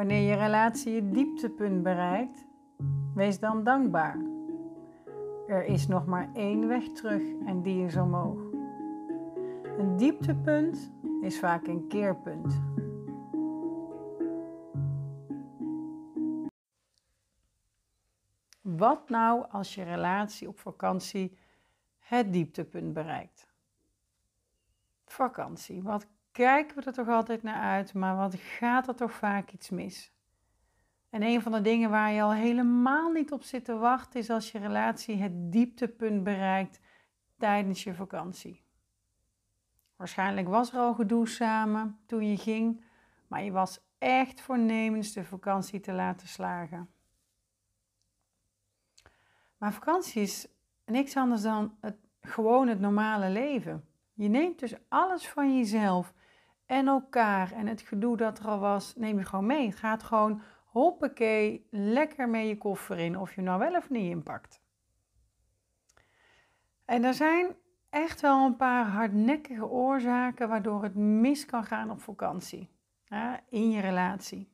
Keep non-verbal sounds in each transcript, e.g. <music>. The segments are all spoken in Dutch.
Wanneer je relatie je dieptepunt bereikt, wees dan dankbaar. Er is nog maar één weg terug en die is omhoog. Een dieptepunt is vaak een keerpunt. Wat nou als je relatie op vakantie het dieptepunt bereikt? Vakantie, wat kijken we er toch altijd naar uit, maar wat gaat er toch vaak iets mis? En een van de dingen waar je al helemaal niet op zit te wachten is als je relatie het dieptepunt bereikt tijdens je vakantie. Waarschijnlijk was er al gedoe samen toen je ging, maar je was echt voornemens de vakantie te laten slagen. Maar vakantie is niks anders dan het, gewoon het normale leven. Je neemt dus alles van jezelf en elkaar en het gedoe dat er al was, neem je gewoon mee. Het gaat gewoon hoppakee, lekker mee je koffer in, of je nou wel of niet inpakt. En er zijn echt wel een paar hardnekkige oorzaken waardoor het mis kan gaan op vakantie, in je relatie.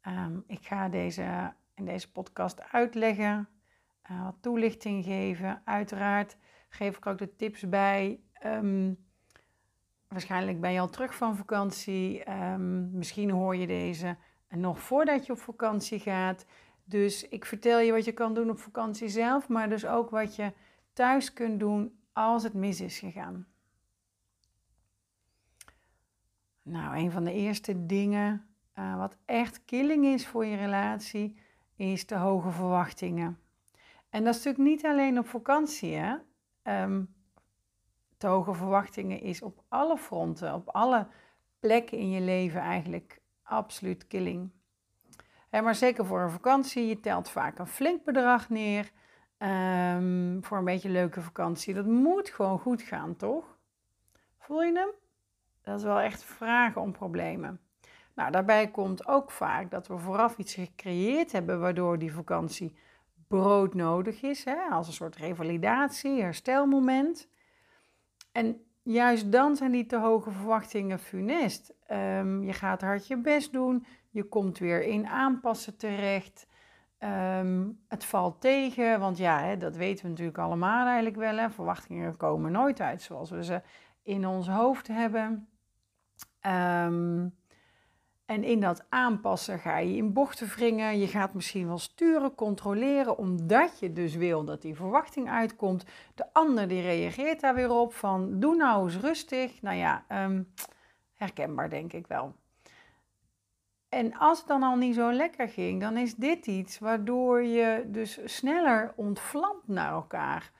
Ehm, ik ga deze, in deze podcast uitleggen, uh, wat toelichting geven. Uiteraard geef ik ook de tips bij. Ehm, waarschijnlijk ben je al terug van vakantie. Ehm, misschien hoor je deze nog voordat je op vakantie gaat. Dus ik vertel je wat je kan doen op vakantie zelf, maar dus ook wat je thuis kunt doen als het mis is gegaan. Nou, een van de eerste dingen uh, wat echt killing is voor je relatie, is de hoge verwachtingen. En dat is natuurlijk niet alleen op vakantie. Hè? Um, te hoge verwachtingen is op alle fronten, op alle plekken in je leven eigenlijk absoluut killing. maar zeker voor een vakantie, je telt vaak een flink bedrag neer. Ehm, voor een beetje leuke vakantie. Dat moet gewoon goed gaan, toch? Voel je hem? Dat is wel echt vragen om problemen. Nou, daarbij komt ook vaak dat we vooraf iets gecreëerd hebben waardoor die vakantie broodnodig is, hè? als een soort revalidatie, herstelmoment. En juist dan zijn die te hoge verwachtingen funest. Um, je gaat hard je best doen, je komt weer in aanpassen terecht. Ehm, het valt tegen, want ja, hè, dat weten we natuurlijk allemaal eigenlijk wel. Hè. Verwachtingen komen nooit uit zoals we ze in ons hoofd hebben. Um, en in dat aanpassen ga je in bochten wringen. Je gaat misschien wel sturen, controleren, omdat je dus wil dat die verwachting uitkomt. De ander die reageert daar weer op van doe nou eens rustig. Nou ja, um, herkenbaar denk ik wel. En als het dan al niet zo lekker ging, dan is dit iets waardoor je dus sneller ontvlamt naar elkaar.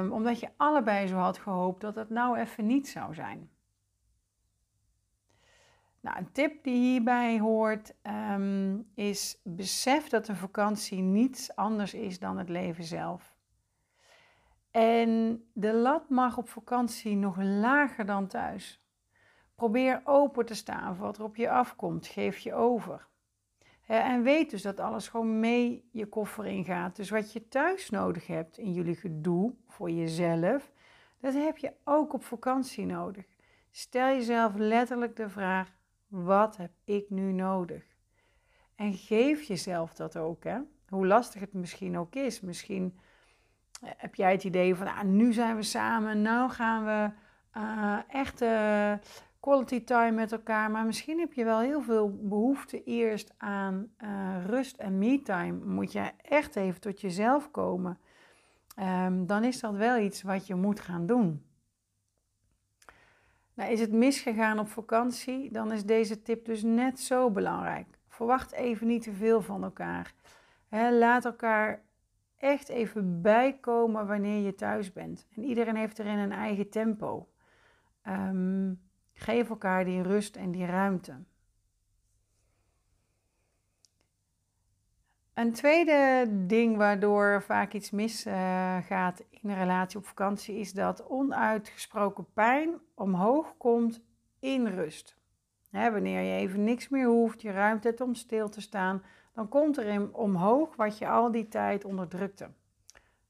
Um, omdat je allebei zo had gehoopt dat het nou even niet zou zijn. Nou, een tip die hierbij hoort ehm, is besef dat een vakantie niets anders is dan het leven zelf. En de lat mag op vakantie nog lager dan thuis. Probeer open te staan voor wat er op je afkomt. Geef je over. En weet dus dat alles gewoon mee je koffer ingaat. Dus wat je thuis nodig hebt in jullie gedoe voor jezelf, dat heb je ook op vakantie nodig. Stel jezelf letterlijk de vraag: wat heb ik nu nodig? En geef jezelf dat ook, hè? Hoe lastig het misschien ook is. Misschien eh, heb jij het idee van, ah, nu zijn we samen, nou gaan we uh, echt uh, quality time met elkaar. Maar misschien heb je wel heel veel behoefte eerst aan rust en me-time. Moet je echt even tot jezelf komen. Um, dan is dat wel iets wat je moet gaan doen. Nou, is het misgegaan op vakantie, dan is deze tip dus net zo belangrijk. Verwacht even niet te veel van elkaar. laat elkaar echt even bijkomen wanneer je thuis bent. En iedereen heeft erin een eigen tempo. Um, geef elkaar die rust en die ruimte. Een tweede ding waardoor vaak iets misgaat in een relatie op vakantie is dat onuitgesproken pijn omhoog komt in rust. wanneer je even niks meer hoeft, je ruimte hebt om stil te staan, dan komt er in omhoog wat je al die tijd onderdrukte.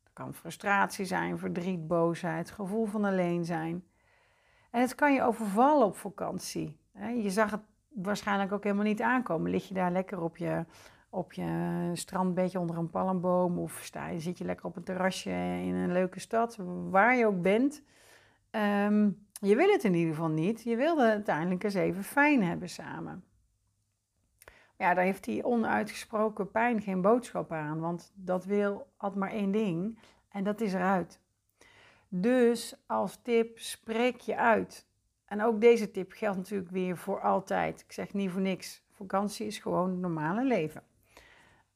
Dat kan frustratie zijn, verdriet, boosheid, gevoel van alleen zijn. En het kan je overvallen op vakantie. Je zag het waarschijnlijk ook helemaal niet aankomen. Lig je daar lekker op je, op je strandbedje onder een palmboom of sta je, zit je lekker op een terrasje in een leuke stad, waar je ook bent. Ehm, je wil het in ieder geval niet. Je wil het uiteindelijk eens even fijn hebben samen. Ja, daar heeft die onuitgesproken pijn geen boodschap aan, want dat wil had maar één ding en dat is eruit. Dus als tip, spreek je uit. En ook deze tip geldt natuurlijk weer voor altijd. Ik zeg niet voor niks. Vakantie is gewoon het normale leven.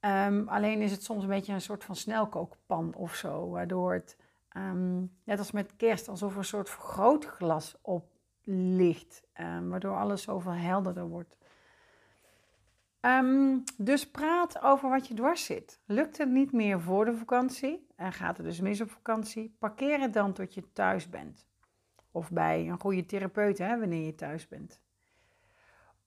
Ehm, alleen is het soms een beetje een soort van snelkookpan of zo, waardoor het, ehm, net als met kerst, alsof er een soort vergrootglas op ligt, um, waardoor alles zoveel helderder wordt. dus praat over wat je dwars zit. Lukt het niet meer voor de vakantie en gaat het dus mis op vakantie? Parkeer het dan tot je thuis bent. Of bij een goede therapeut, hè, wanneer je thuis bent.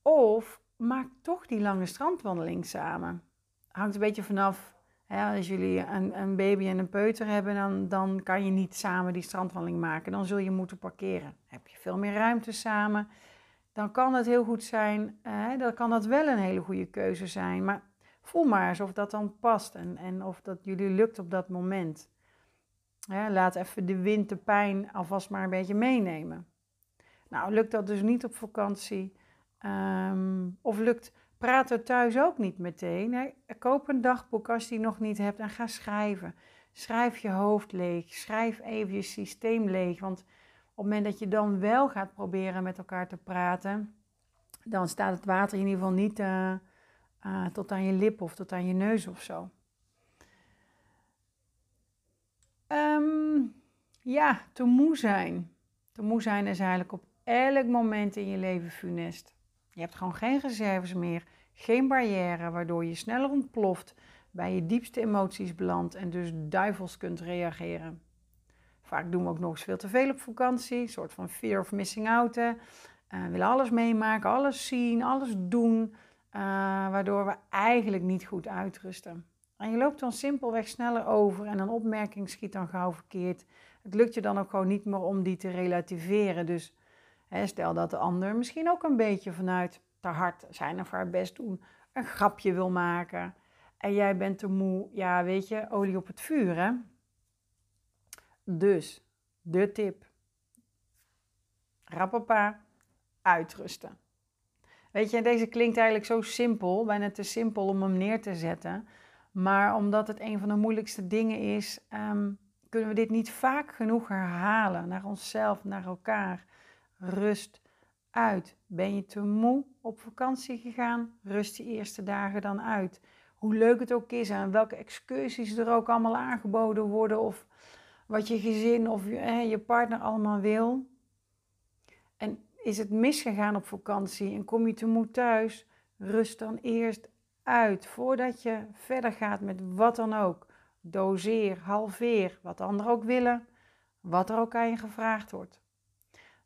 Of maak toch die lange strandwandeling samen. Hangt een beetje vanaf. Hè, als jullie een, een, baby en een peuter hebben, dan, dan kan je niet samen die strandwandeling maken. Dan zul je moeten parkeren. Heb je veel meer ruimte samen. Dan kan het heel goed zijn. Dan kan dat wel een hele goede keuze zijn. Maar voel maar eens of dat dan past en, en of dat jullie lukt op dat moment laat even de wind, de pijn alvast maar een beetje meenemen. Nou, lukt dat dus niet op vakantie? Ehm, of lukt praten thuis ook niet meteen? Koop een dagboek als je die nog niet hebt en ga schrijven. Schrijf je hoofd leeg. Schrijf even je systeem leeg. Want op het moment dat je dan wel gaat proberen met elkaar te praten, dan staat het water in ieder geval niet uh, uh, tot aan je lip of tot aan je neus of zo. Um, ja, te moe zijn. Te moe zijn is eigenlijk op elk moment in je leven funest. Je hebt gewoon geen reserves meer, geen barrière, waardoor je sneller ontploft, bij je diepste emoties belandt en dus duivels kunt reageren. Vaak doen we ook nog eens veel te veel op vakantie, een soort van fear of missing out. Uh, willen alles meemaken, alles zien, alles doen, uh, waardoor we eigenlijk niet goed uitrusten. En je loopt dan simpelweg sneller over en een opmerking schiet dan gauw verkeerd. Het lukt je dan ook gewoon niet meer om die te relativeren. Dus stel dat de ander misschien ook een beetje vanuit te hard zijn of haar best doen, een grapje wil maken. En jij bent te moe, ja weet je, olie op het vuur hè. Dus, de tip. Rappapa, uitrusten. Weet je, deze klinkt eigenlijk zo simpel, bijna te simpel om hem neer te zetten. Maar omdat het een van de moeilijkste dingen is, ehm, kunnen we dit niet vaak genoeg herhalen naar onszelf, naar elkaar. Rust uit. Ben je te moe op vakantie gegaan? Rust die eerste dagen dan uit. Hoe leuk het ook is en welke excursies er ook allemaal aangeboden worden of wat je gezin of je, je partner allemaal wil. En is het misgegaan op vakantie en kom je te moe thuis? Rust dan eerst uit voordat je verder gaat met wat dan ook. Doseer, halveer, wat anderen ook willen, wat er ook aan je gevraagd wordt.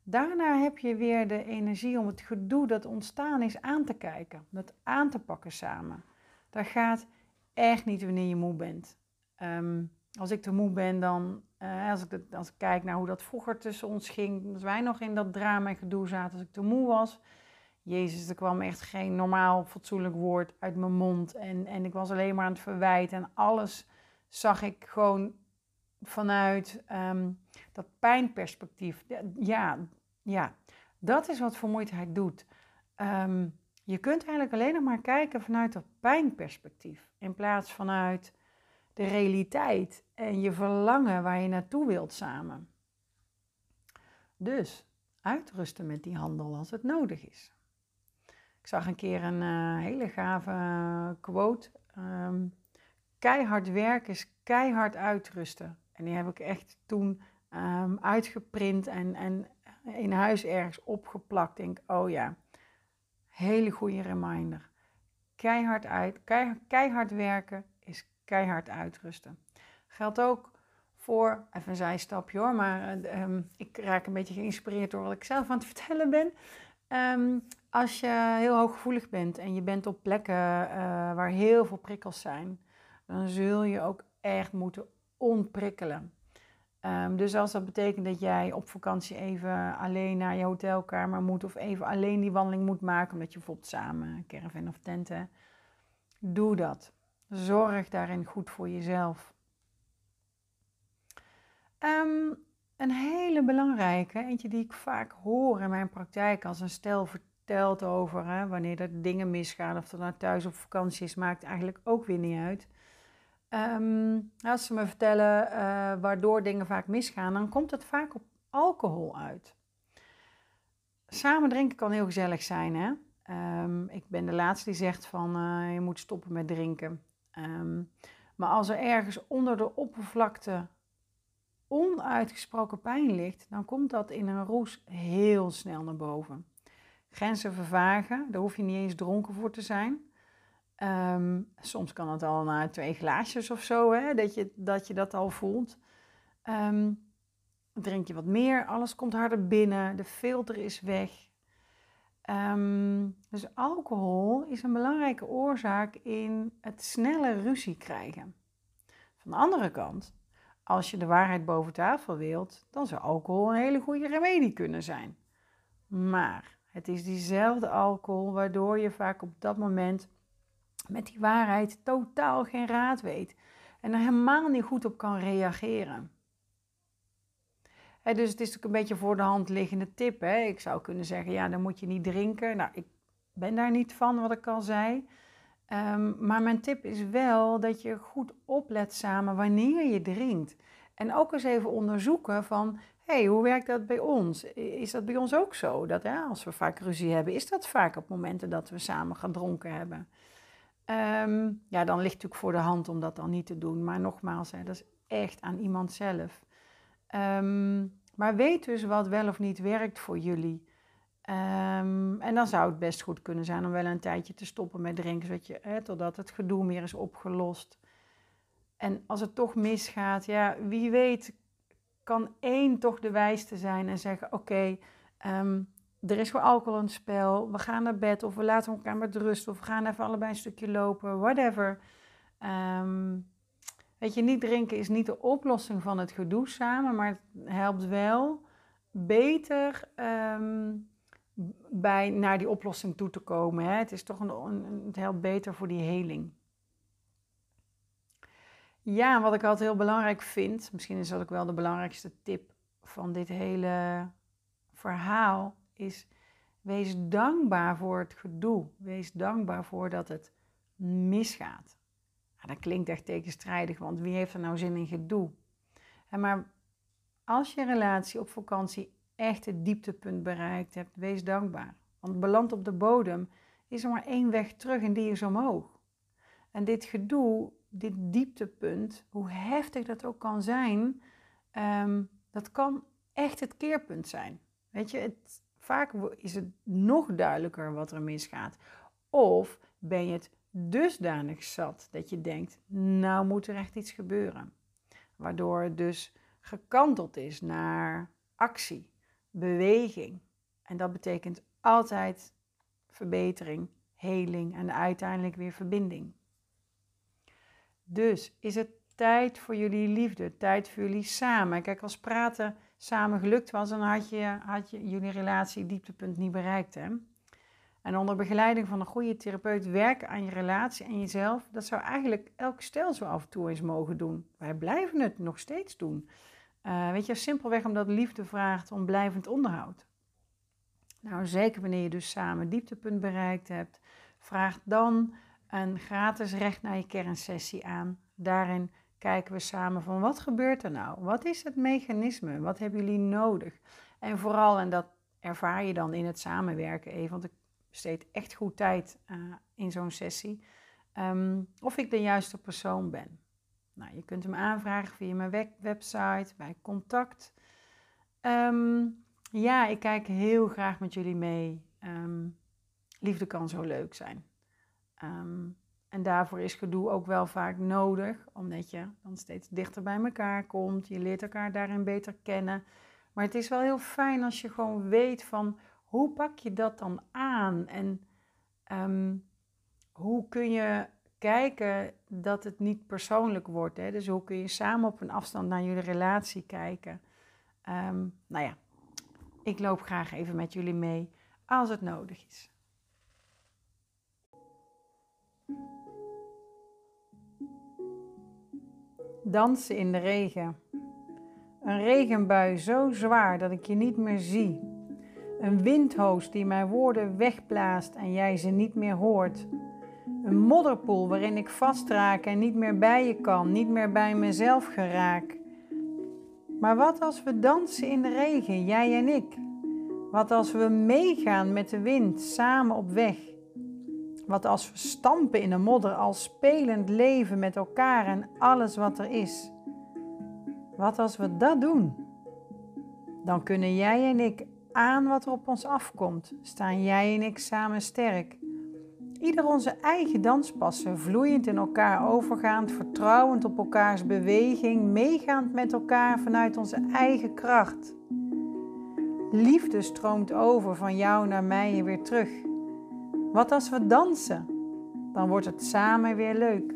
Daarna heb je weer de energie om het gedoe dat ontstaan is aan te kijken, dat aan te pakken samen. Dat gaat echt niet wanneer je moe bent. Ehm, als ik te moe ben, dan, uh, als, ik als ik kijk naar hoe dat vroeger tussen ons ging, dat wij nog in dat drama en gedoe zaten, als ik te moe was, Jezus, er kwam echt geen normaal fatsoenlijk woord uit mijn mond. En, en ik was alleen maar aan het verwijten. En alles zag ik gewoon vanuit ehm, dat pijnperspectief. Ja, ja, dat is wat vermoeidheid doet. Ehm, je kunt eigenlijk alleen nog maar kijken vanuit dat pijnperspectief. In plaats vanuit de realiteit en je verlangen waar je naartoe wilt samen. Dus uitrusten met die handel als het nodig is. Ik zag een keer een uh, hele gave quote. Um, keihard werken is keihard uitrusten. En die heb ik echt toen um, uitgeprint en, en in huis ergens opgeplakt. Denk, oh ja, hele goede reminder. Keihard, uit, keihard, werken is keihard uitrusten. Geldt ook voor, even een zijstapje hoor, maar uh, um, ik raak een beetje geïnspireerd door wat ik zelf aan het <laughs> vertellen ben. Um, als je heel hooggevoelig bent en je bent op plekken uh, waar heel veel prikkels zijn, dan zul je ook echt moeten ontprikkelen. Ehm, dus als dat betekent dat jij op vakantie even alleen naar je hotelkamer moet of even alleen die wandeling moet maken, omdat je bijvoorbeeld samen caravan of tenten, doe dat. Zorg daarin goed voor jezelf. Ehm, een hele belangrijke, eentje die ik vaak hoor in mijn praktijk als een stel vertelt over hè, wanneer er dingen misgaan of er nou thuis op vakantie is, maakt eigenlijk ook weer niet uit. Ehm, als ze me vertellen uh, waardoor dingen vaak misgaan, dan komt het vaak op alcohol uit. Samen drinken kan heel gezellig zijn. Hè? Um, ik ben de laatste die zegt van uh, je moet stoppen met drinken. Um, maar als er ergens onder de oppervlakte onuitgesproken pijn ligt, dan komt dat in een roes heel snel naar boven. Grenzen vervagen, daar hoef je niet eens dronken voor te zijn. Ehm, soms kan het al na twee glaasjes of zo, hè, dat, je, dat je dat al voelt. Um, drink je wat meer, alles komt harder binnen, de filter is weg. Um, dus alcohol is een belangrijke oorzaak in het snelle ruzie krijgen. Van de andere kant, als je de waarheid boven tafel wilt, dan zou alcohol een hele goede remedie kunnen zijn. Maar het is diezelfde alcohol waardoor je vaak op dat moment met die waarheid totaal geen raad weet en er helemaal niet goed op kan reageren. dus het is ook een beetje voor de hand liggende tip. Hè? Ik zou kunnen zeggen, ja, dan moet je niet drinken. Nou, ik ben daar niet van, wat ik al zei. Ehm, maar mijn tip is wel dat je goed oplet samen wanneer je drinkt. En ook eens even onderzoeken van, hey, hoe werkt dat bij ons? Is dat bij ons ook zo? Dat ja, als we vaak ruzie hebben, is dat vaak op momenten dat we samen gedronken hebben? Ehm, ja, dan ligt het natuurlijk voor de hand om dat dan niet te doen. Maar nogmaals, hè, dat is echt aan iemand zelf. Ehm, maar weet dus wat wel of niet werkt voor jullie. Um, en dan zou het best goed kunnen zijn om wel een tijdje te stoppen met drinken, zodat je, hè, totdat het gedoe meer is opgelost. En als het toch misgaat, ja, wie weet kan één toch de wijste zijn en zeggen: Oké, er is gewoon alcohol het spel. We gaan naar bed of we laten elkaar met rust of we gaan even allebei een stukje lopen, whatever. Um, weet je, niet drinken is niet de oplossing van het gedoe samen, maar het helpt wel beter um, bij naar die oplossing toe te komen. Hè? Het is toch een, een, het helpt beter voor die heling. Ja, wat ik altijd heel belangrijk vind, misschien is dat ook wel de belangrijkste tip van dit hele verhaal, is wees dankbaar voor het gedoe. Wees dankbaar voor dat het misgaat. Nou, dat klinkt echt tegenstrijdig, want wie heeft er nou zin in gedoe? maar als je relatie op vakantie echt het dieptepunt bereikt hebt, wees dankbaar. Want beland op de bodem is er maar één weg terug en die is omhoog. En dit gedoe, dit dieptepunt, hoe heftig dat ook kan zijn, ehm, dat kan echt het keerpunt zijn. Weet je, het, Vaak is het nog duidelijker wat er misgaat. Of ben je het dusdanig zat dat je denkt, nou moet er echt iets gebeuren. Waardoor het dus gekanteld is naar actie, beweging. En dat betekent altijd verbetering, heling en uiteindelijk weer verbinding. Dus is het tijd voor jullie liefde, tijd voor jullie samen. Kijk, als praten samen gelukt was, dan had je, had je jullie relatie dieptepunt niet bereikt. Hè? En onder begeleiding van een goede therapeut werken aan je relatie en jezelf, dat zou eigenlijk elk stel zo af en toe eens mogen doen. Wij blijven het nog steeds doen. Uh, weet je, simpelweg omdat liefde vraagt om blijvend onderhoud. Nou, zeker wanneer je dus samen dieptepunt bereikt hebt, vraag dan een gratis recht naar je kernsessie aan. Daarin kijken we samen van wat gebeurt er nou? Wat is het mechanisme? Wat hebben jullie nodig? En vooral, en dat ervaar je dan in het samenwerken even, want ik besteed echt goed tijd uh, in zo'n sessie, um, of ik de juiste persoon ben. Nou, je kunt hem aanvragen via mijn website, bij contact. Um, ja, ik kijk heel graag met jullie mee. Um, liefde kan zo leuk zijn. En daarvoor is gedoe ook wel vaak nodig, omdat je dan steeds dichter bij elkaar komt. Je leert elkaar daarin beter kennen. Maar het is wel heel fijn als je gewoon weet van hoe pak je dat dan aan en um, hoe kun je kijken dat het niet persoonlijk wordt. Hè? Dus hoe kun je samen op een afstand naar jullie relatie kijken? Um, nou ja, ik loop graag even met jullie mee als het nodig is. Dansen in de regen. Een regenbui zo zwaar dat ik je niet meer zie. Een windhoos die mijn woorden wegblaast en jij ze niet meer hoort. Een modderpoel waarin ik vastraak en niet meer bij je kan, niet meer bij mezelf geraak. Maar wat als we dansen in de regen, jij en ik? Wat als we meegaan met de wind, samen op weg? Wat als we stampen in de modder, al spelend leven met elkaar en alles wat er is? Wat als we dat doen? Dan kunnen jij en ik aan wat er op ons afkomt. Staan jij en ik samen sterk. Ieder onze eigen danspassen, vloeiend in elkaar overgaand, vertrouwend op elkaars beweging, meegaand met elkaar vanuit onze eigen kracht. Liefde stroomt over van jou naar mij en weer terug. Wat als we dansen? Dan wordt het samen weer leuk.